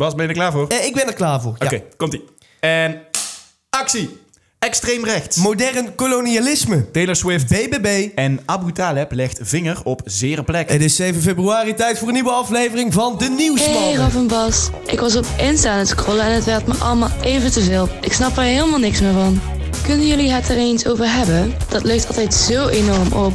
Bas, ben je er klaar voor? Eh, ik ben er klaar voor. Ja. Oké, komt-ie. En actie. Extreem rechts. Modern kolonialisme. Taylor Swift. BBB. En Abu Taleb legt vinger op zere plek. Het is 7 februari, tijd voor een nieuwe aflevering van De Nieuwsman. Hey Raf en Bas, ik was op Insta aan het scrollen en het werd me allemaal even te veel. Ik snap er helemaal niks meer van. Kunnen jullie het er eens over hebben? Dat lucht altijd zo enorm op.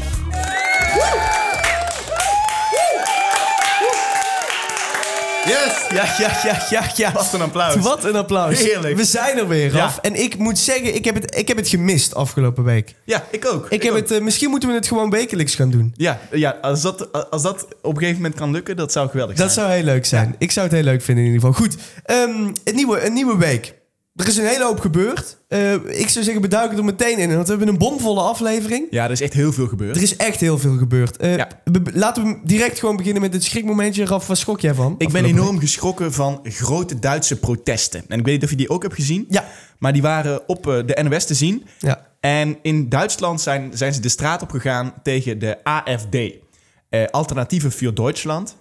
Yes! Ja, ja, ja, ja, ja. Wat een applaus. Wat een applaus. Heerlijk. We zijn er weer, Ja. Raf. En ik moet zeggen, ik heb het, ik heb het gemist afgelopen week. Ja, ik ook. Ik heb ook. het, eh, misschien moeten we het gewoon wekelijks gaan doen. Ja, ja als, dat, als dat op een gegeven moment kan lukken, dat zou geweldig Dat zijn. zou heel leuk zijn. Ik zou het heel leuk vinden in ieder geval. Goed, ehm, een, nieuwe, een nieuwe week. Er is een hele hoop gebeurd. Eh, ik zou zeggen, beduiken er meteen in. Want we hebben een bomvolle aflevering. Ja, er is echt heel veel gebeurd. Er is echt heel veel gebeurd. Eh, Ja. laten we direct gewoon beginnen met het schrikmomentje. Raf, wat schrok jij van? Ik ben enorm geschrokken van grote Duitse protesten. En ik weet niet of je die ook hebt gezien. Ja. Maar die waren op eh, de NOS te zien. Ja. En in Duitsland zijn, zijn ze de straat op gegaan tegen de AFD. eh Alternatieven voor Duitsland.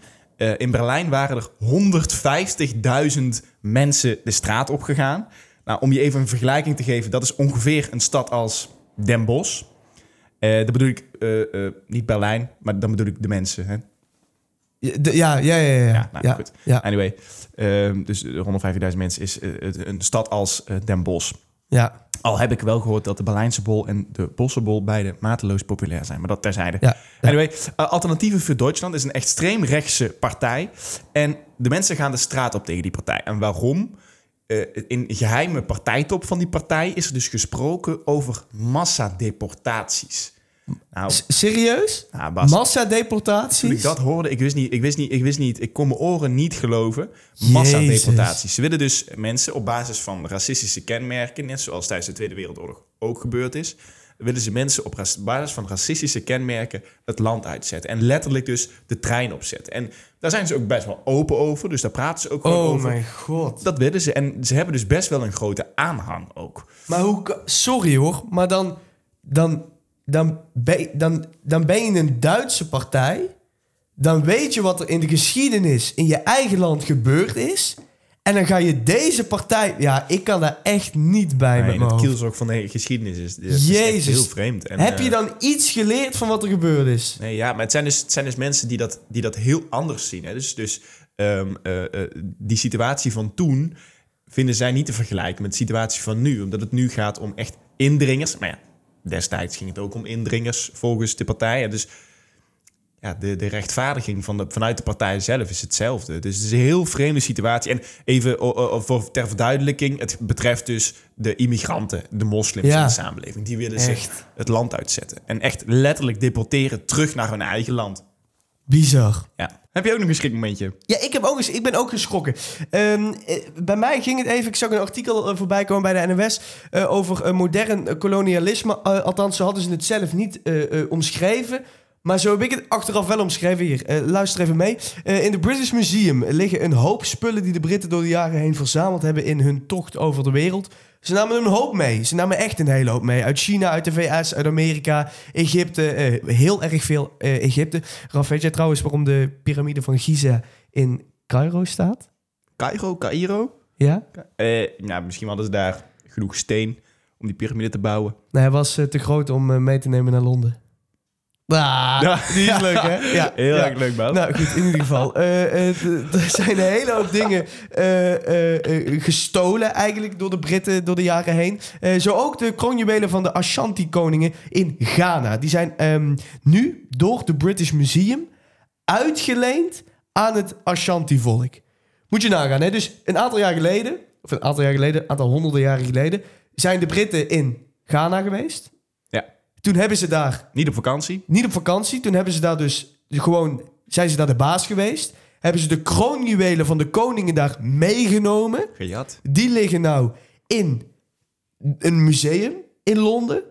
In Berlijn waren er 150.000 mensen de straat op gegaan. Nou, om je even een vergelijking te geven, dat is ongeveer een stad als Den Bosch. Eh dat bedoel ik eh, eh, niet Berlijn, maar dan bedoel ik de mensen. Hè? Ja, de- ja, ja, ja. ja, Ja, nou, ja, goed. ja, Anyway, ehm, dus 150.000 mensen is een stad als Den Bosch. ja. Al heb ik wel gehoord dat de Berlijnse bol en de Bossenbol beide mateloos populair zijn. Maar dat terzijde. Ja, ja. Anyway, uh, Alternatieven voor Duitsland is een extreem rechtse partij. En de mensen gaan de straat op tegen die partij. En waarom? Eh, in geheime partijtop van die partij is er dus gesproken over massadeportaties. Nou, S- Serieus? nou Bas, toen Massadeportaties? ik dat hoorde, ik wist niet, ik wist niet, ik wist niet, ik kon mijn oren niet geloven. Massadeportaties. Ze willen dus mensen op basis van racistische kenmerken, net zoals tijdens de Tweede Wereldoorlog ook gebeurd is, willen ze mensen op basis van racistische kenmerken het land uitzetten. En letterlijk dus de trein opzetten. En daar zijn ze ook best wel open over, dus daar praten ze ook gewoon Oh over. mijn god. Dat willen ze. En ze hebben dus best wel een grote aanhang ook. Maar hoe... Sorry hoor, maar dan... Dan, dan, ben, dan, dan ben je een Duitse partij. Dan weet je wat er in de geschiedenis in je eigen land gebeurd is. En dan ga je deze partij... Ja, ik kan daar echt niet bij Nee, met mijn het kielzog van de geschiedenis is, is Jezus. heel vreemd. En, Heb eh, je dan iets geleerd van wat er gebeurd is? Nee, ja, maar het zijn dus, het zijn dus mensen die dat, die dat heel anders zien. Hè? Dus, dus ehm, eh, eh, die situatie van toen vinden zij niet te vergelijken met de situatie van nu. Omdat het nu gaat om echt indringers. Maar ja, destijds ging het ook om indringers volgens de partijen. Dus ja, de, de rechtvaardiging van de, vanuit de partij zelf is hetzelfde. Dus het is een heel vreemde situatie. En even voor, ter verduidelijking, het betreft dus de immigranten, de moslims Ja. in de samenleving. Die willen zich het land uitzetten. En echt letterlijk deporteren terug naar hun eigen land. Bizar. Ja. Heb je ook nog een schrikmomentje? Ja, ik, heb ook eens, ik ben ook geschrokken. Ehm, eh, bij mij ging het even... Ik zag een artikel eh, voorbij komen bij de NOS... eh, over modern kolonialisme. Althans, zo hadden ze het zelf niet omschreven. Maar zo heb ik het achteraf wel omschreven. Hier, eh, luister even mee. Eh, in de British Museum liggen een hoop spullen... die de Britten door de jaren heen verzameld hebben... in hun tocht over de wereld. Ze namen een hoop mee. Ze namen echt een hele hoop mee. Uit China, uit de VS, uit Amerika, Egypte. eh, heel erg veel Egypte. Raf, weet jij trouwens waarom de piramide van Giza in Cairo staat? Cairo, Cairo? Ja? Nou, misschien hadden ze daar genoeg steen om die piramide te bouwen. Nee, hij was te groot om mee te nemen naar Londen. Ah, Ja. die is leuk, hè? Ja, Heel ja. erg leuk, Bas. Nou goed, in ieder geval. eh, eh, er zijn een hele hoop dingen eh, gestolen eigenlijk door de Britten door de jaren heen. Zo ook de kroonjuwelen van de Ashanti-koningen in Ghana. Die zijn ehm, nu door de British Museum uitgeleend aan het Ashanti-volk. Moet je nagaan, hè? Dus een aantal jaar geleden, of een aantal jaar geleden, een aantal honderden jaren geleden, zijn de Britten in Ghana geweest. Toen hebben ze daar Niet op vakantie. niet op vakantie. Toen hebben ze daar dus gewoon, zijn ze daar de baas geweest. Hebben ze de kroonjuwelen van de koningen daar meegenomen. Gejat. Die liggen nou in een museum in Londen.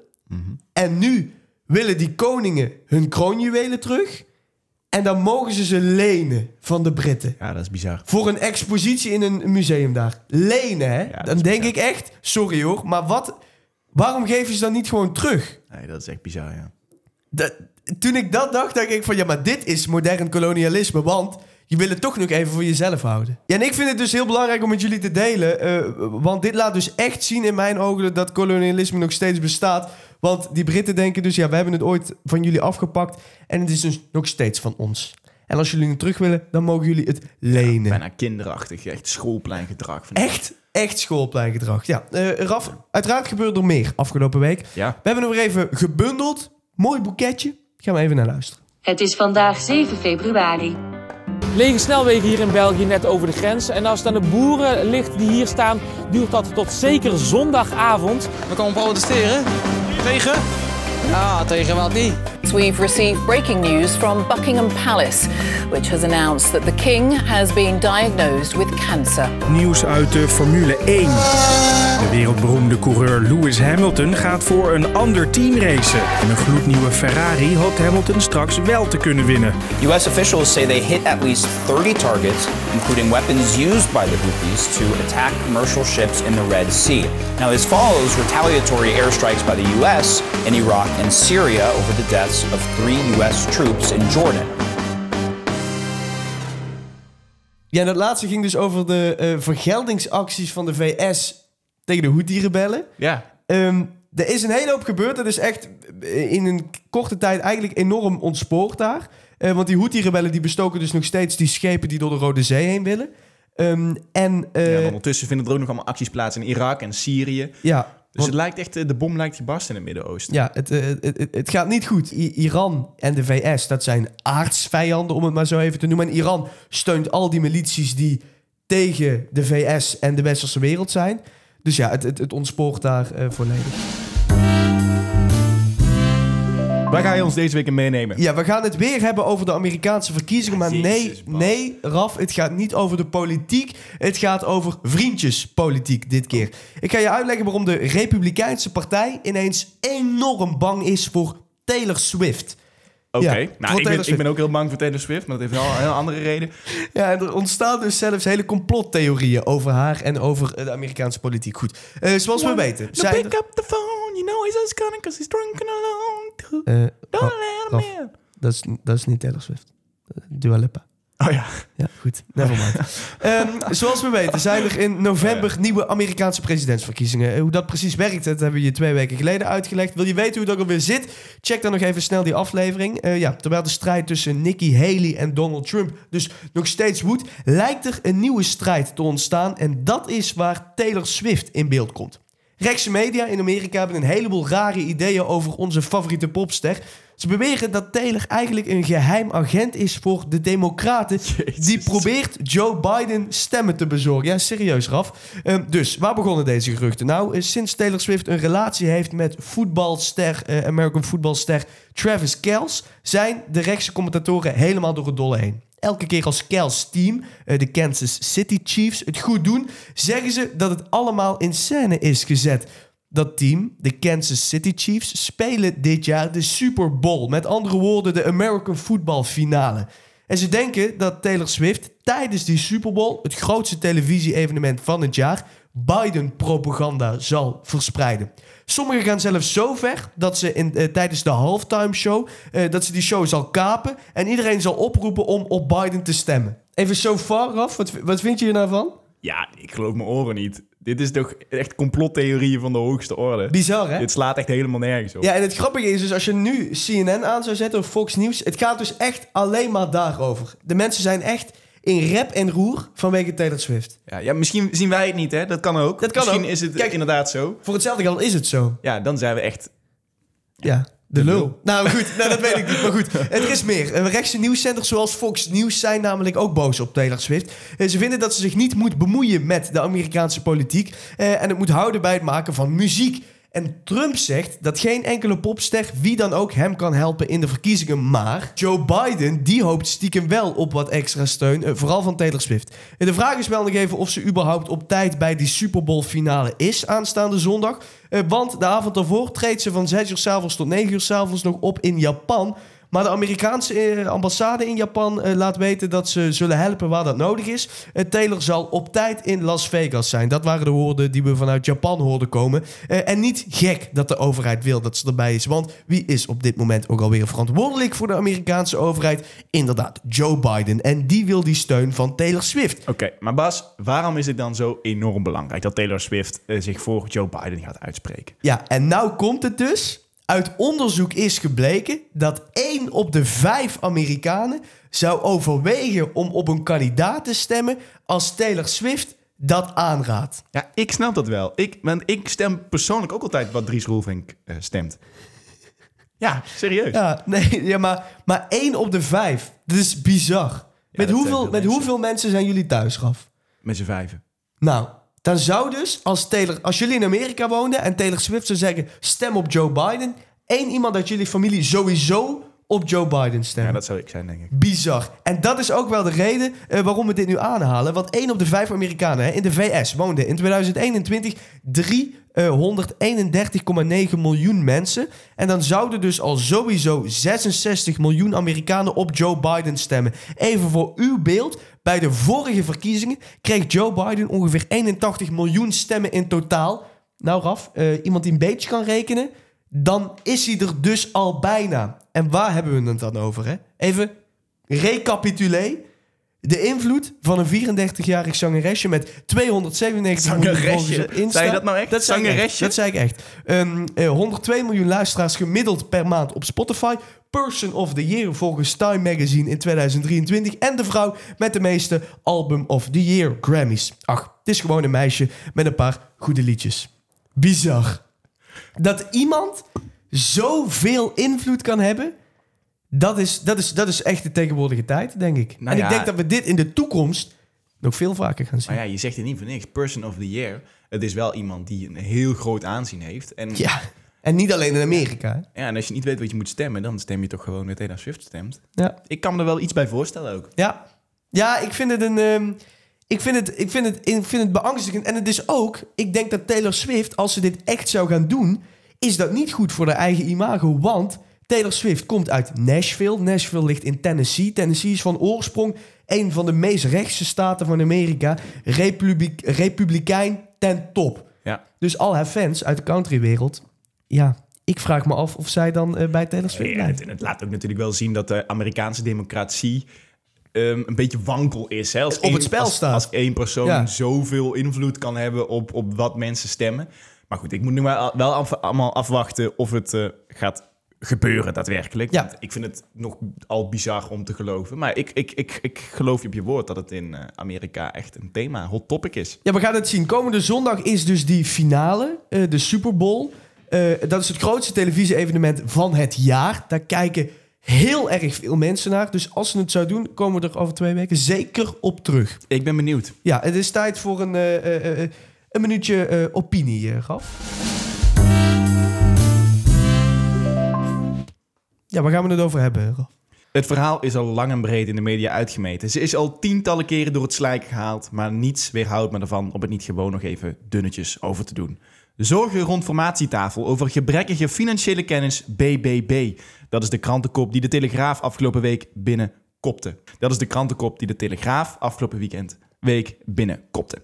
En nu willen die koningen hun kroonjuwelen terug. En dan mogen ze ze lenen van de Britten. Ja, dat is bizar. Voor een expositie in een museum daar. Lenen, hè? dan denk bizar. ik echt, sorry hoor, maar wat, waarom geven ze dan niet gewoon terug? Nee, dat is echt bizar, ja. Dat- toen ik dat dacht, dacht ik van ja, maar dit is modern kolonialisme. Want je wil het toch nog even voor jezelf houden. Ja, en ik vind het dus heel belangrijk om met jullie te delen. eh, want dit laat dus echt zien in mijn ogen dat kolonialisme nog steeds bestaat. Want die Britten denken dus, ja, we hebben het ooit van jullie afgepakt. En het is dus nog steeds van ons. En als jullie het terug willen, dan mogen jullie het lenen. Bijna kinderachtig, echt schoolpleingedrag. Echt, echt schoolpleingedrag. Ja, eh Raf, uiteraard gebeurde er meer afgelopen week. Ja. We hebben hem weer even gebundeld. Mooi boeketje. Gaan we even naar luisteren. Het is vandaag 7 februari. Lege snelwegen hier in België net over de grens. En als het aan de boeren ligt die hier staan, duurt dat tot zeker zondagavond. We komen protesteren. Tegen? Ja, tegen wat niet. We've received breaking news from Buckingham Palace, which has announced that the King has been diagnosed with cancer. Nieuws uit de Formule 1. De wereldberoemde coureur Lewis Hamilton gaat voor een ander team racen. En een gloednieuwe Ferrari hoopt Hamilton straks wel te kunnen winnen. U.S. officials say they hit at least 30 targets, including weapons used by the Houthis to attack commercial ships in the Red Sea. Now, this follows retaliatory airstrikes by the U.S. in Iraq and Syria over the deaths of three U.S. troops in Jordan. Ja, en dat laatste ging dus over de eh, vergeldingsacties van de VS tegen de Houthi-rebellen. Ja. Ehm, er is een hele hoop gebeurd. Dat is echt eh, in een korte tijd eigenlijk enorm ontspoord daar. Eh, want die Houthi-rebellen die bestoken dus nog steeds die schepen die door de Rode Zee heen willen. Ehm, en eh, ja, en ja, ondertussen vinden er ook nog allemaal acties plaats in Irak en Syrië. Dus want- het lijkt echt, eh, de bom lijkt gebarst in het Midden-Oosten. ja het, eh, het, het, het gaat niet goed. I- Iran en de VS, dat zijn aardsvijanden om het maar zo even te noemen. En Iran steunt al die milities die tegen de VS en de westerse wereld zijn. Dus ja, het, het, het ontspoort daar eh, volledig. Waar ga je ons deze week in meenemen? Ja, we gaan het weer hebben over de Amerikaanse verkiezingen. Maar nee, nee, Raf, het gaat niet over de politiek. Het gaat over vriendjespolitiek dit keer. Ik ga je uitleggen waarom de Republikeinse Partij ineens enorm bang is voor Taylor Swift. Oké, Ja, nou, ik ben, ik Swift. ben ook heel bang voor Taylor Swift, maar dat heeft wel een heel andere reden. Ja, er ontstaan dus zelfs hele complottheorieën over haar en over de Amerikaanse politiek. Goed, eh, zoals we weten. No, zijn pick er- up the phone, you know he's just coming because he's drunk and alone. Eh, Don't let in. dat, is, dat is niet Taylor Swift. Eh, Dua Lipa. Oh ja. Ja, goed. Nevermind. Ehm zoals we weten zijn er in november nieuwe Amerikaanse presidentsverkiezingen. Eh, Hoe dat precies werkt, dat hebben we je twee weken geleden uitgelegd. Wil je weten hoe dat alweer zit? Check dan nog even snel die aflevering. Ja, terwijl de strijd tussen Nikki Haley en Donald Trump dus nog steeds woedt... lijkt er een nieuwe strijd te ontstaan. En dat is waar Taylor Swift in beeld komt. Rechtse media in Amerika hebben een heleboel rare ideeën over onze favoriete popster. Ze beweren dat Taylor eigenlijk een geheim agent is voor de Democraten. Die probeert Joe Biden stemmen te bezorgen. Ja, serieus, Raf. Ehm, dus, waar begonnen deze geruchten? Nou, eh, sinds Taylor Swift een relatie heeft met voetbalster, eh, American voetbalster Travis Kelce... zijn de rechtse commentatoren helemaal door het dolle heen. Elke keer als Kel's team, eh, de Kansas City Chiefs, het goed doen, zeggen ze dat het allemaal in scène is gezet. Dat team, de Kansas City Chiefs, spelen dit jaar de Super Bowl. Met andere woorden, de American Football Finale. En ze denken dat Taylor Swift tijdens die Super Bowl, het grootste televisie-evenement van het jaar, Biden-propaganda zal verspreiden. Sommigen gaan zelfs zo ver dat ze in, eh, tijdens de halftime show, eh, dat ze die show zal kapen en iedereen zal oproepen om op Biden te stemmen. Even zo far af, wat, wat vind je er nou van? Ja, ik geloof mijn oren niet. Dit is toch echt complottheorieën van de hoogste orde. Bizar, hè? Dit slaat echt helemaal nergens op. Ja, en het grappige is dus als je nu CNN aan zou zetten of Fox News, het gaat dus echt alleen maar daarover. De mensen zijn echt in rep en roer vanwege Taylor Swift. Ja, ja, misschien zien wij het niet, hè? Dat kan ook. Dat kan misschien ook. is het Kijk- inderdaad zo. Voor hetzelfde geld is het zo. Ja, dan zijn we echt... Ja, de, De lul. lul. Nou goed, nou, dat weet ik niet. Maar goed, er is meer. Eh, Rechtse nieuwscenters zoals Fox News zijn namelijk ook boos op Taylor Swift. Eh, Ze vinden dat ze zich niet moet bemoeien met de Amerikaanse politiek. eh, En het moet houden bij het maken van muziek. En Trump zegt dat geen enkele popster, wie dan ook, hem kan helpen in de verkiezingen. Maar Joe Biden, die hoopt stiekem wel op wat extra steun, eh, vooral van Taylor Swift. De vraag is wel nog even of ze überhaupt op tijd bij die Super Bowl finale is aanstaande zondag. Eh, want de avond daarvoor treedt ze van 6 uur s'avonds tot 9 uur s'avonds nog op in Japan. Maar de Amerikaanse eh, ambassade in Japan eh, laat weten dat ze zullen helpen waar dat nodig is. Eh, Taylor zal op tijd in Las Vegas zijn. Dat waren de woorden die we vanuit Japan hoorden komen. En niet gek dat de overheid wil dat ze erbij is. Want wie is op dit moment ook alweer verantwoordelijk voor de Amerikaanse overheid? Inderdaad, Joe Biden. En die wil die steun van Taylor Swift. Oké, maar Bas, waarom is het dan zo enorm belangrijk dat Taylor Swift zich voor Joe Biden gaat uitspreken? Ja, en nou komt het dus. Uit onderzoek is gebleken dat één op de vijf Amerikanen zou overwegen om op een kandidaat te stemmen als Taylor Swift dat aanraadt. Ja, ik snap dat wel. Ik, want ik stem persoonlijk ook altijd wat Dries Roelvink eh, stemt. Ja, serieus. Ja, nee, ja, maar, maar één op de vijf. Dat is bizar. met, hoeveel, met mensen. hoeveel mensen zijn jullie thuis, Graf? Met z'n vijven. Nou, dan zou dus, als, Taylor, als jullie in Amerika woonden en Taylor Swift zou zeggen: stem op Joe Biden, één iemand uit jullie familie sowieso op Joe Biden Ja, stemmen. dat zou ik zijn, denk ik. Bizar. En dat is ook wel de reden eh, waarom we dit nu aanhalen. Want één op de vijf Amerikanen hè, in de VS woonden in 2021 331,9 miljoen mensen. En dan zouden dus al sowieso 66 miljoen Amerikanen op Joe Biden stemmen. Even voor uw beeld. Bij de vorige verkiezingen kreeg Joe Biden ongeveer 81 miljoen stemmen in totaal. Nou, Raf, eh, iemand die een beetje kan rekenen, dan is hij er dus al bijna. En waar hebben we het dan over? Hè? Even recapitulé. De invloed van een 34-jarig zangeresje met 297 miljoen volgers Zangeresje? Insta. Zei je dat nou echt? Dat zei ik echt. Zangeresje? Dat zei ik echt. Ehm, eh, 102 miljoen luisteraars gemiddeld per maand op Spotify. Person of the Year volgens Time Magazine in 2023. En de vrouw met de meeste Album of the Year Grammys. Ach, het is gewoon een meisje met een paar goede liedjes. Bizar. Dat iemand zoveel invloed kan hebben... Dat is, dat, is, dat is echt de tegenwoordige tijd, denk ik. Nou en ja. ik denk dat we dit in de toekomst nog veel vaker gaan zien. Maar ja, je zegt het niet voor niks. Person of the Year. Het is wel iemand die een heel groot aanzien heeft. En, Ja, en niet alleen in Amerika. ja, en als je niet weet wat je moet stemmen, dan stem je toch gewoon met Taylor Swift stemt. Ja. Ik kan me er wel iets bij voorstellen ook. Ja, ja ik vind het een. ehm, ik vind het, ik, vind het, ik vind het beangstigend. En het is ook, ik denk dat Taylor Swift, als ze dit echt zou gaan doen, is dat niet goed voor haar eigen imago. Want Taylor Swift komt uit Nashville. Nashville ligt in Tennessee. Tennessee is van oorsprong een van de meest rechtse staten van Amerika. Republiek, Republikein ten top. Ja. Dus al haar fans uit de countrywereld, ja, ik vraag me af of zij dan eh, bij Taylor Swift Ja, blijft. het, het laat ook natuurlijk wel zien dat de Amerikaanse democratie ehm, een beetje wankel is. Hè? Als Op het één- spel als, staat. Als één persoon Ja. zoveel invloed kan hebben op, op wat mensen stemmen. Maar goed, ik moet nu wel, wel af- allemaal afwachten of het eh, gaat gebeuren daadwerkelijk. Ja. Want ik vind het nog al bizar om te geloven. Maar ik, ik, ik, ik geloof je op je woord dat het in eh, Amerika echt een thema, hot topic is. Ja, we gaan het zien. Komende zondag is dus die finale, eh, de Super Bowl. Dat is het grootste televisie-evenement van het jaar. Daar kijken heel erg veel mensen naar. Dus als ze het zou doen, komen we er over twee weken zeker op terug. Ik ben benieuwd. Ja, het is tijd voor een, eh, eh, eh, een minuutje opinie, Gaf. Ja, waar gaan we het over hebben, Raf? Het verhaal is al lang en breed in de media uitgemeten. Ze is al tientallen keren door het slijk gehaald, maar niets weerhoudt me ervan om het niet gewoon nog even dunnetjes over te doen. Zorgen rond formatietafel over gebrekkige financiële kennis BBB. Dat is de krantenkop die de Telegraaf afgelopen week binnenkopte. Dat is de krantenkop die de Telegraaf afgelopen weekend week binnenkopte.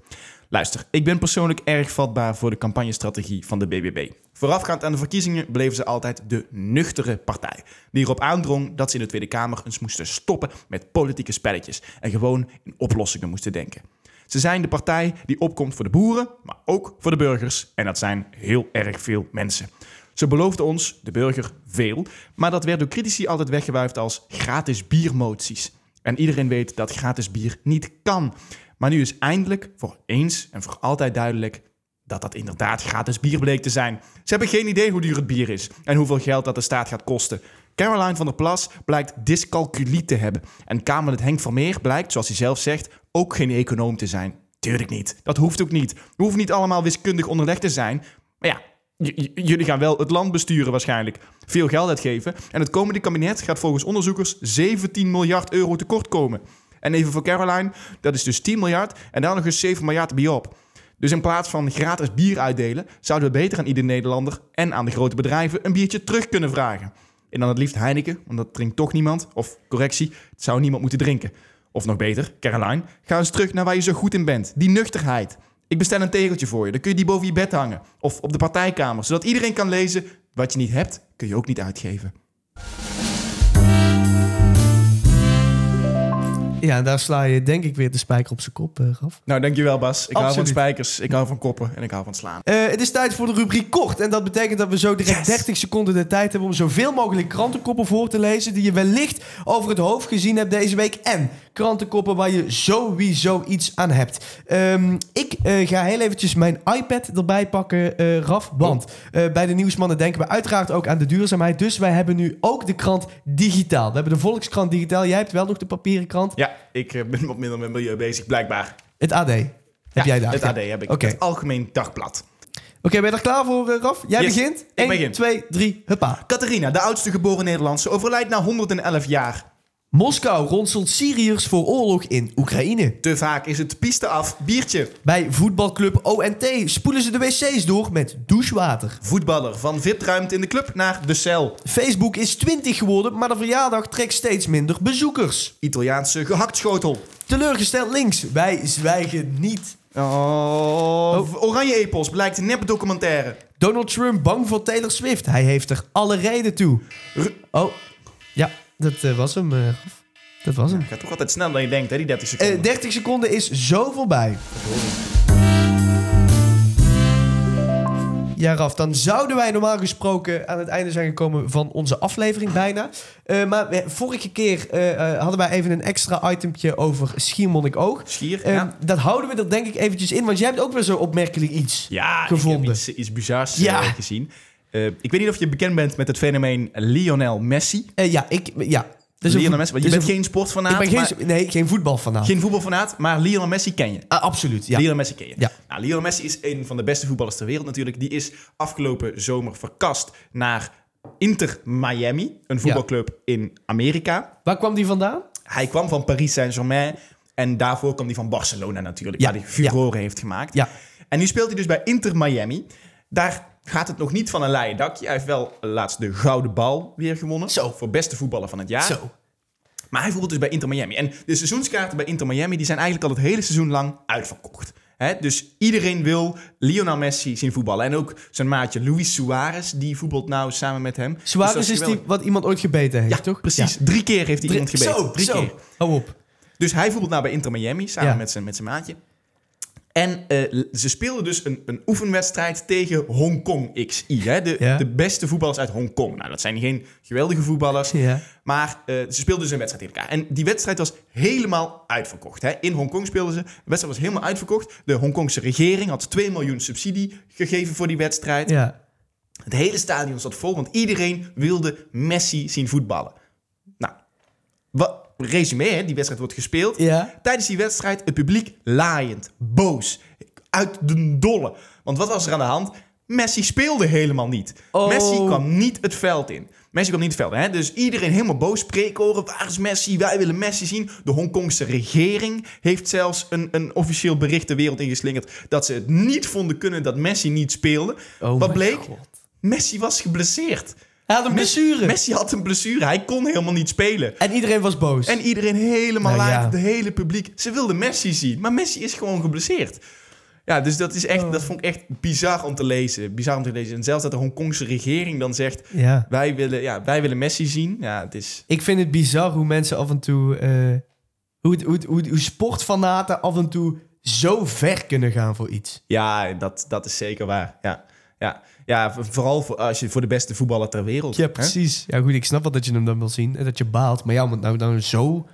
Luister, ik ben persoonlijk erg vatbaar voor de campagnestrategie van de BBB. Voorafgaand aan de verkiezingen bleven ze altijd de nuchtere partij. Die erop aandrong dat ze in de Tweede Kamer eens moesten stoppen met politieke spelletjes en gewoon in oplossingen moesten denken. Ze zijn de partij die opkomt voor de boeren, maar ook voor de burgers. En dat zijn heel erg veel mensen. Ze beloofden ons, de burger, veel. Maar dat werd door critici altijd weggewuifd als gratis biermoties. En iedereen weet dat gratis bier niet kan. Maar nu is eindelijk voor eens en voor altijd duidelijk dat dat inderdaad gratis bier bleek te zijn. Ze hebben geen idee hoe duur het bier is en hoeveel geld dat de staat gaat kosten. Caroline van der Plas blijkt dyscalculie te hebben. En Kamerlid Henk Vermeer blijkt, zoals hij zelf zegt, ook geen econoom te zijn. Tuurlijk niet. Dat hoeft ook niet. We hoeven niet allemaal wiskundig onderlegd te zijn. Maar ja, jullie gaan wel het land besturen waarschijnlijk. Veel geld uitgeven. En het komende kabinet gaat volgens onderzoekers 17 miljard euro tekort komen. En even voor Caroline, dat is dus 10 miljard en daar nog eens 7 miljard bij op. Dus in plaats van gratis bier uitdelen, zouden we beter aan ieder Nederlander en aan de grote bedrijven een biertje terug kunnen vragen. En dan het liefst Heineken, want dat drinkt toch niemand. Of correctie, het zou niemand moeten drinken. Of nog beter, Caroline, ga eens terug naar waar je zo goed in bent. Die nuchterheid. Ik bestel een tegeltje voor je, dan kun je die boven je bed hangen. Of op de partijkamer, zodat iedereen kan lezen... wat je niet hebt, kun je ook niet uitgeven. Ja, en daar sla je denk ik weer de spijker op zijn kop, eh, Raf. Nou, dankjewel Bas. Ik hou van spijkers, ik hou van koppen en ik hou van slaan. Eh, het is tijd voor de rubriek kort. En dat betekent dat we zo direct Yes. 30 seconden de tijd hebben om zoveel mogelijk krantenkoppen voor te lezen. die je wellicht over het hoofd gezien hebt deze week. En krantenkoppen waar je sowieso iets aan hebt. Ehm, ik eh, ga heel eventjes mijn iPad erbij pakken, eh, Raf. Want eh, bij de Nieuwsmannen denken we uiteraard ook aan de duurzaamheid. Dus wij hebben nu ook de krant digitaal. We hebben de Volkskrant digitaal. Jij hebt wel nog de papieren krant. Ja, ik eh, ben wat minder met milieu bezig, blijkbaar. Het AD. Heb Ja, jij daar? Het. AD heb ik. Oké. Het Algemeen Dagblad. Oké, ben je er klaar voor, eh, Raf? Jij Yes, begint? ik 1, begin. 2, 3, huppa. Catharina, de oudste geboren Nederlandse, overlijdt na 111 jaar. Moskou ronselt Syriërs voor oorlog in Oekraïne. Te vaak is het piste af, biertje. Bij voetbalclub ONT spoelen ze de wc's door met douchewater. Voetballer van VIP-ruimte in de club naar de cel. Facebook is 20 geworden, maar de verjaardag trekt steeds minder bezoekers. Italiaanse gehaktskotel. Teleurgesteld links, wij zwijgen niet. Oh, Oranje Epos blijkt een nep documentaire. Donald Trump bang voor Taylor Swift. Hij heeft er alle reden toe. Oh, ja, dat eh, was hem. eh, dat was hem. Gaat toch altijd sneller dan je denkt, hè, die 30 seconden. Eh 30 seconden is zo voorbij. Ja, Raf, dan zouden wij normaal gesproken aan het einde zijn gekomen van onze aflevering bijna. Eh, maar vorige keer eh, eh, hadden wij even een extra itempje over Schiermonnikoog. Schier, Eh, ja. Dat houden we er denk ik eventjes in, want jij hebt ook weer zo opmerkelijk iets. Ja, gevonden. heb iets, iets bizars eh, Ja. gezien. Eh, ik weet niet of je bekend bent met het fenomeen Lionel Messi. Eh, ja, ik... Ja. Dus Lionel Messi, je bent een geen sportfanaat, Ik ben maar- geen, nee, geen voetbalfanaat. geen voetbalfanaat, maar Lionel Messi ken je. Ah, absoluut, ja. Lionel Messi ken je. Ja. Nou, Lionel Messi is een van de beste voetballers ter wereld natuurlijk. Die is afgelopen zomer verkast naar Inter Miami, een voetbalclub in Amerika. Waar kwam die vandaan? Hij kwam van Paris Saint-Germain en daarvoor kwam hij van Barcelona natuurlijk, Ja, waar hij furoren heeft gemaakt. Ja. En nu speelt hij dus bij Inter Miami. Daar gaat het nog niet van een leien dakje. Hij heeft wel laatst de gouden bal weer gewonnen. Zo. Voor beste voetballer van het jaar. Zo. Maar hij voetbalt dus bij Inter Miami. En de seizoenskaarten bij Inter Miami die zijn eigenlijk al het hele seizoen lang uitverkocht. Dus iedereen wil Lionel Messi zien voetballen. En ook zijn maatje Luis Suarez, die voetbalt nou samen met hem. Dus Suarez is die wat iemand ooit gebeten heeft, Ja, toch? precies. Drie keer heeft hij iemand gebeten. Zo, Drie zo. keer. Hou op. Dus hij voetbalt nou bij Inter Miami samen Ja. met, zijn, met zijn maatje. En eh, ze speelden dus een, een oefenwedstrijd tegen Hongkong XI. Hè? De, Ja. de beste voetballers uit Hongkong. Nou, dat zijn geen geweldige voetballers. Ja. Maar eh, ze speelden dus een wedstrijd tegen elkaar. En die wedstrijd was helemaal uitverkocht. Hè? In Hongkong speelden ze. De wedstrijd was helemaal uitverkocht. De Hongkongse regering had 2 miljoen subsidie gegeven voor die wedstrijd. Ja. Het hele stadion zat vol, want iedereen wilde Messi zien voetballen. Nou, wat, resume, hè? die wedstrijd wordt gespeeld. Ja. Tijdens die wedstrijd het publiek laaiend, boos, uit de dolle. Want wat was er aan de hand? Messi speelde helemaal niet. Oh. Messi kwam niet het veld in. Messi kwam niet het veld in. Hè? Dus iedereen helemaal boos. Spreekhoren, waar is Messi? Wij willen Messi zien. De Hongkongse regering heeft zelfs een, een officieel bericht de wereld ingeslingerd... dat ze het niet vonden kunnen dat Messi niet speelde. Oh Wat bleek? God. Messi was geblesseerd. Hij had een blessure. Messi had een blessure. Hij kon helemaal niet spelen. En iedereen was boos. En iedereen helemaal Nou laag, ja. de hele publiek. Ze wilden Messi zien, maar Messi is gewoon geblesseerd. Ja, dus dat is echt, Oh. dat vond ik echt bizar om te lezen. Bizar om te lezen. En zelfs dat de Hongkongse regering dan zegt: ja. wij willen, ja, wij willen Messi zien. Ja, het is. Ik vind het bizar hoe mensen af en toe... eh, hoe, hoe, hoe, hoe sportfanaten af en toe zo ver kunnen gaan voor iets. Ja, dat, dat is zeker waar. Ja, ja. ja vooral voor, als je voor de beste voetballer ter wereld. Ja, hè? precies. Ja, goed, ik snap wel dat je hem dan wil zien en dat je baalt. Maar ja, om het nou, nou zo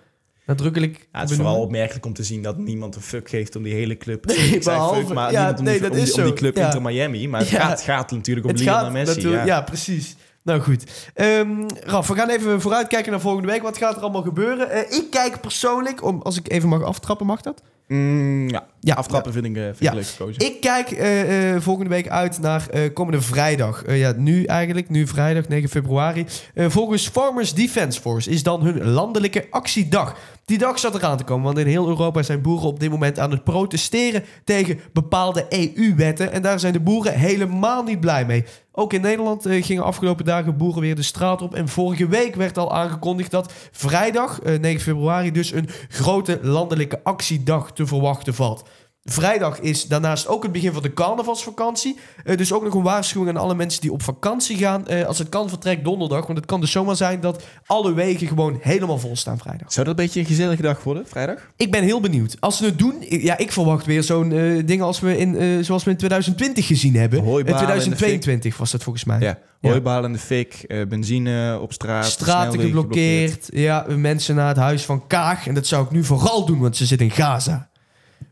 nadrukkelijk Ja, het is benoemen. vooral opmerkelijk om te zien dat niemand een fuck geeft om die hele club. Nee, ik zei behalve- fuck, maar ja, nee, die, dat om, is om die zo. club Ja. Inter Miami. Maar het Ja. gaat, gaat natuurlijk om Het Lionel gaat Messi. ja. precies. Nou goed. Ehm Raf, we gaan even vooruitkijken naar volgende week. Wat gaat er allemaal gebeuren? Eh, ik kijk persoonlijk, om, als ik even mag aftrappen, mag dat? Mm, ja. Ja, Aftrappen vind ik, eh, vind Ja. ik leuk gekozen. Ik kijk eh, eh, volgende week uit naar komende vrijdag. Ja, nu eigenlijk, nu vrijdag 9 februari. Volgens Farmers Defence Force is dan hun landelijke actiedag. Die dag zat eraan te komen, want in heel Europa zijn boeren op dit moment aan het protesteren tegen bepaalde EU-wetten. En daar zijn de boeren helemaal niet blij mee. Ook in Nederland eh, gingen afgelopen dagen boeren weer de straat op. En vorige week werd al aangekondigd dat vrijdag, eh, 9 februari, dus een grote landelijke actiedag te verwachten valt. Vrijdag is daarnaast ook het begin van de carnavalsvakantie. Eh, dus ook nog een waarschuwing aan alle mensen die op vakantie gaan. Eh, als het kan, vertrek donderdag. Want het kan dus zomaar zijn dat alle wegen gewoon helemaal vol staan vrijdag. Zou dat een beetje een gezellige dag worden, vrijdag? Ik ben heel benieuwd. Als ze het doen, ja, ik verwacht weer zo'n eh ding als we in, zoals we in 2020 gezien hebben. In en de 2022 was dat volgens mij. Ja. Hooibalen in de fik, benzine op straat. Straten snelwegen geblokkeerd. Ja, mensen naar het huis van Kaag. En dat zou ik nu vooral doen, want ze zit in Gaza.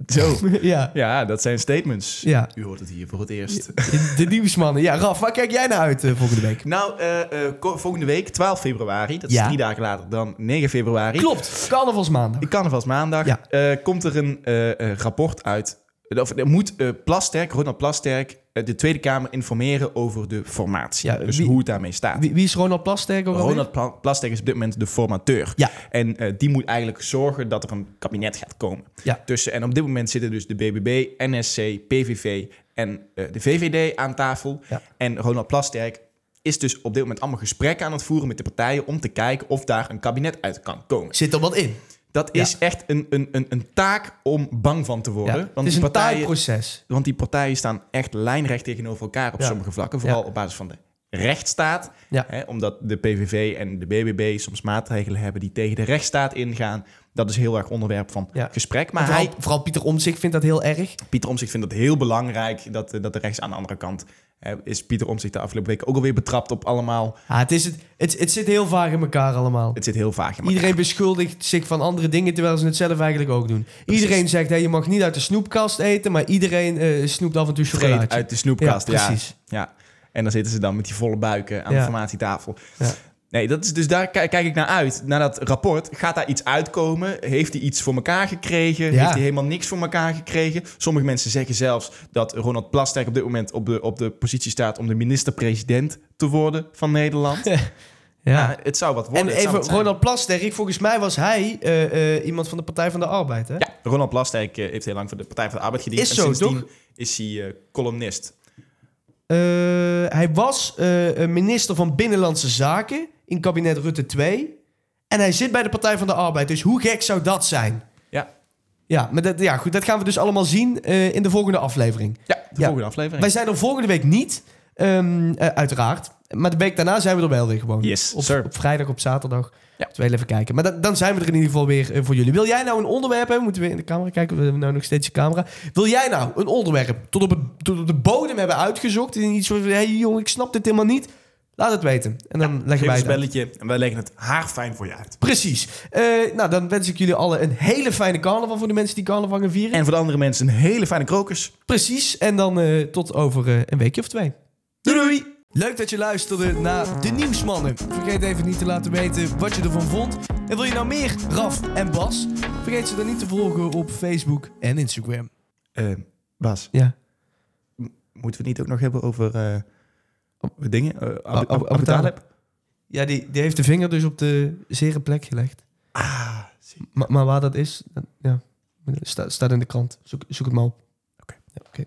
Zo. ja. Ja, dat zijn statements. Ja. U hoort het hier voor het eerst. De, de nieuwsmannen. Ja, Raf, waar kijk jij naar uit eh, volgende week? Nou, eh, eh, volgende week, 12 februari, dat is Ja. drie dagen later dan 9 februari. Klopt, carnavalsmaandag. Ik carnavalsmaandag Ja. eh, komt er een eh, eh, rapport uit. Of er moet eh Plasterk, Ronald Plasterk, de Tweede Kamer informeren over de formatie. Ja, dus wie- hoe het daarmee staat. Wie, wie is Ronald Plasterk? Ronald Pla- Plasterk is op dit moment de formateur. Ja. En eh, die moet eigenlijk zorgen dat er een kabinet gaat komen. Ja. Tussen, en op dit moment zitten dus de BBB, NSC, PVV en eh, de VVD aan tafel. Ja. En Ronald Plasterk is dus op dit moment allemaal gesprekken aan het voeren met de partijen... om te kijken of daar een kabinet uit kan komen. Zit er wat in? Dat Ja. is echt een, een, een, een taak om bang van te Ja. worden. Het Want, is die een partijen, proces. want die partijen staan echt lijnrecht tegenover elkaar op Ja. sommige vlakken. Vooral op basis van de rechtsstaat. Hè, omdat de PVV en de BBB soms maatregelen hebben die tegen de rechtsstaat ingaan. Dat is heel erg onderwerp van gesprek. Maar Maar hij, vooral, vooral Pieter Omtzigt vindt dat heel erg. Pieter Omtzigt vindt het heel belangrijk dat, eh, dat de rechts aan de andere kant... is Pieter Omtzigt de afgelopen weken ook alweer betrapt op allemaal... Ja, het, is het, het, het zit heel vaag in elkaar allemaal. Het zit heel vaag in elkaar. Iedereen beschuldigt zich van andere dingen, terwijl ze het zelf eigenlijk ook doen. Iedereen zegt, hey, je mag niet uit de snoepkast eten, maar iedereen eh, snoept af en toe Vreed chocolaatje. uit de snoepkast. Ja, Ja, precies. Ja, En dan zitten ze dan met die volle buiken aan Ja. de formatietafel. Ja. Nee, dat is dus daar ki- kijk ik naar uit. Naar dat rapport. Gaat daar iets uitkomen? Heeft hij iets voor elkaar gekregen? Ja. Heeft hij helemaal niks voor elkaar gekregen? Sommige mensen zeggen zelfs dat Ronald Plasterk op dit moment op de, op de positie staat om de minister-president te worden van Nederland. ja. Ja. het zou wat worden. En even. Ronald Plasterk, volgens mij was hij eh, eh, iemand van de Partij van de Arbeid, hè? Ja, Ronald Plasterk eh, heeft heel lang voor de Partij van de Arbeid gediend. Is En zo, toch? is hij columnist. Eh, hij was eh, minister van Binnenlandse Zaken in kabinet Rutte 2. En hij zit bij de Partij van de Arbeid. Dus hoe gek zou dat zijn? Ja, Ja, maar dat, ja, goed, dat gaan we dus allemaal zien eh, in de volgende aflevering. ja de Ja. volgende aflevering. Wij zijn er volgende week niet, ehm, eh, uiteraard. Maar de week daarna zijn we er wel weer gewoon. Yes, op, sir. op vrijdag, op zaterdag. Ja. We even kijken. Maar dan, dan zijn we er in ieder geval weer eh, voor jullie. Wil jij nou een onderwerp hebben? Moeten we in de camera kijken? We hebben nou nog steeds de camera. Wil jij nou een onderwerp tot op, het, tot op de bodem hebben uitgezocht? En iets van, hé hey, jongen, ik snap dit helemaal niet. Laat het weten. En dan leggen wij het belletje en wij leggen het haarfijn voor je uit. Precies. Eh, nou, dan wens ik jullie allen een hele fijne carnaval voor de mensen die carnaval gaan vieren. En voor de andere mensen een hele fijne krokus. Precies. En dan eh, tot over een weekje of twee. Doei doei! Leuk dat je luisterde naar De Nieuwsmannen. Vergeet even niet te laten weten wat je ervan vond. En wil je nou meer Raf en Bas? Vergeet ze dan niet te volgen op Facebook en Instagram. Eh, Bas, Ja. moeten we het niet ook nog hebben over eh, dingen? Uh, Abu- Abu- Abu Talib. Ja, die, die heeft de vinger dus op de zere plek gelegd. Ah, zie. Maar, maar waar dat is, dat- ja, staat, staat in de krant. Zoek, zoek het maar op. Oké. Ja, oké.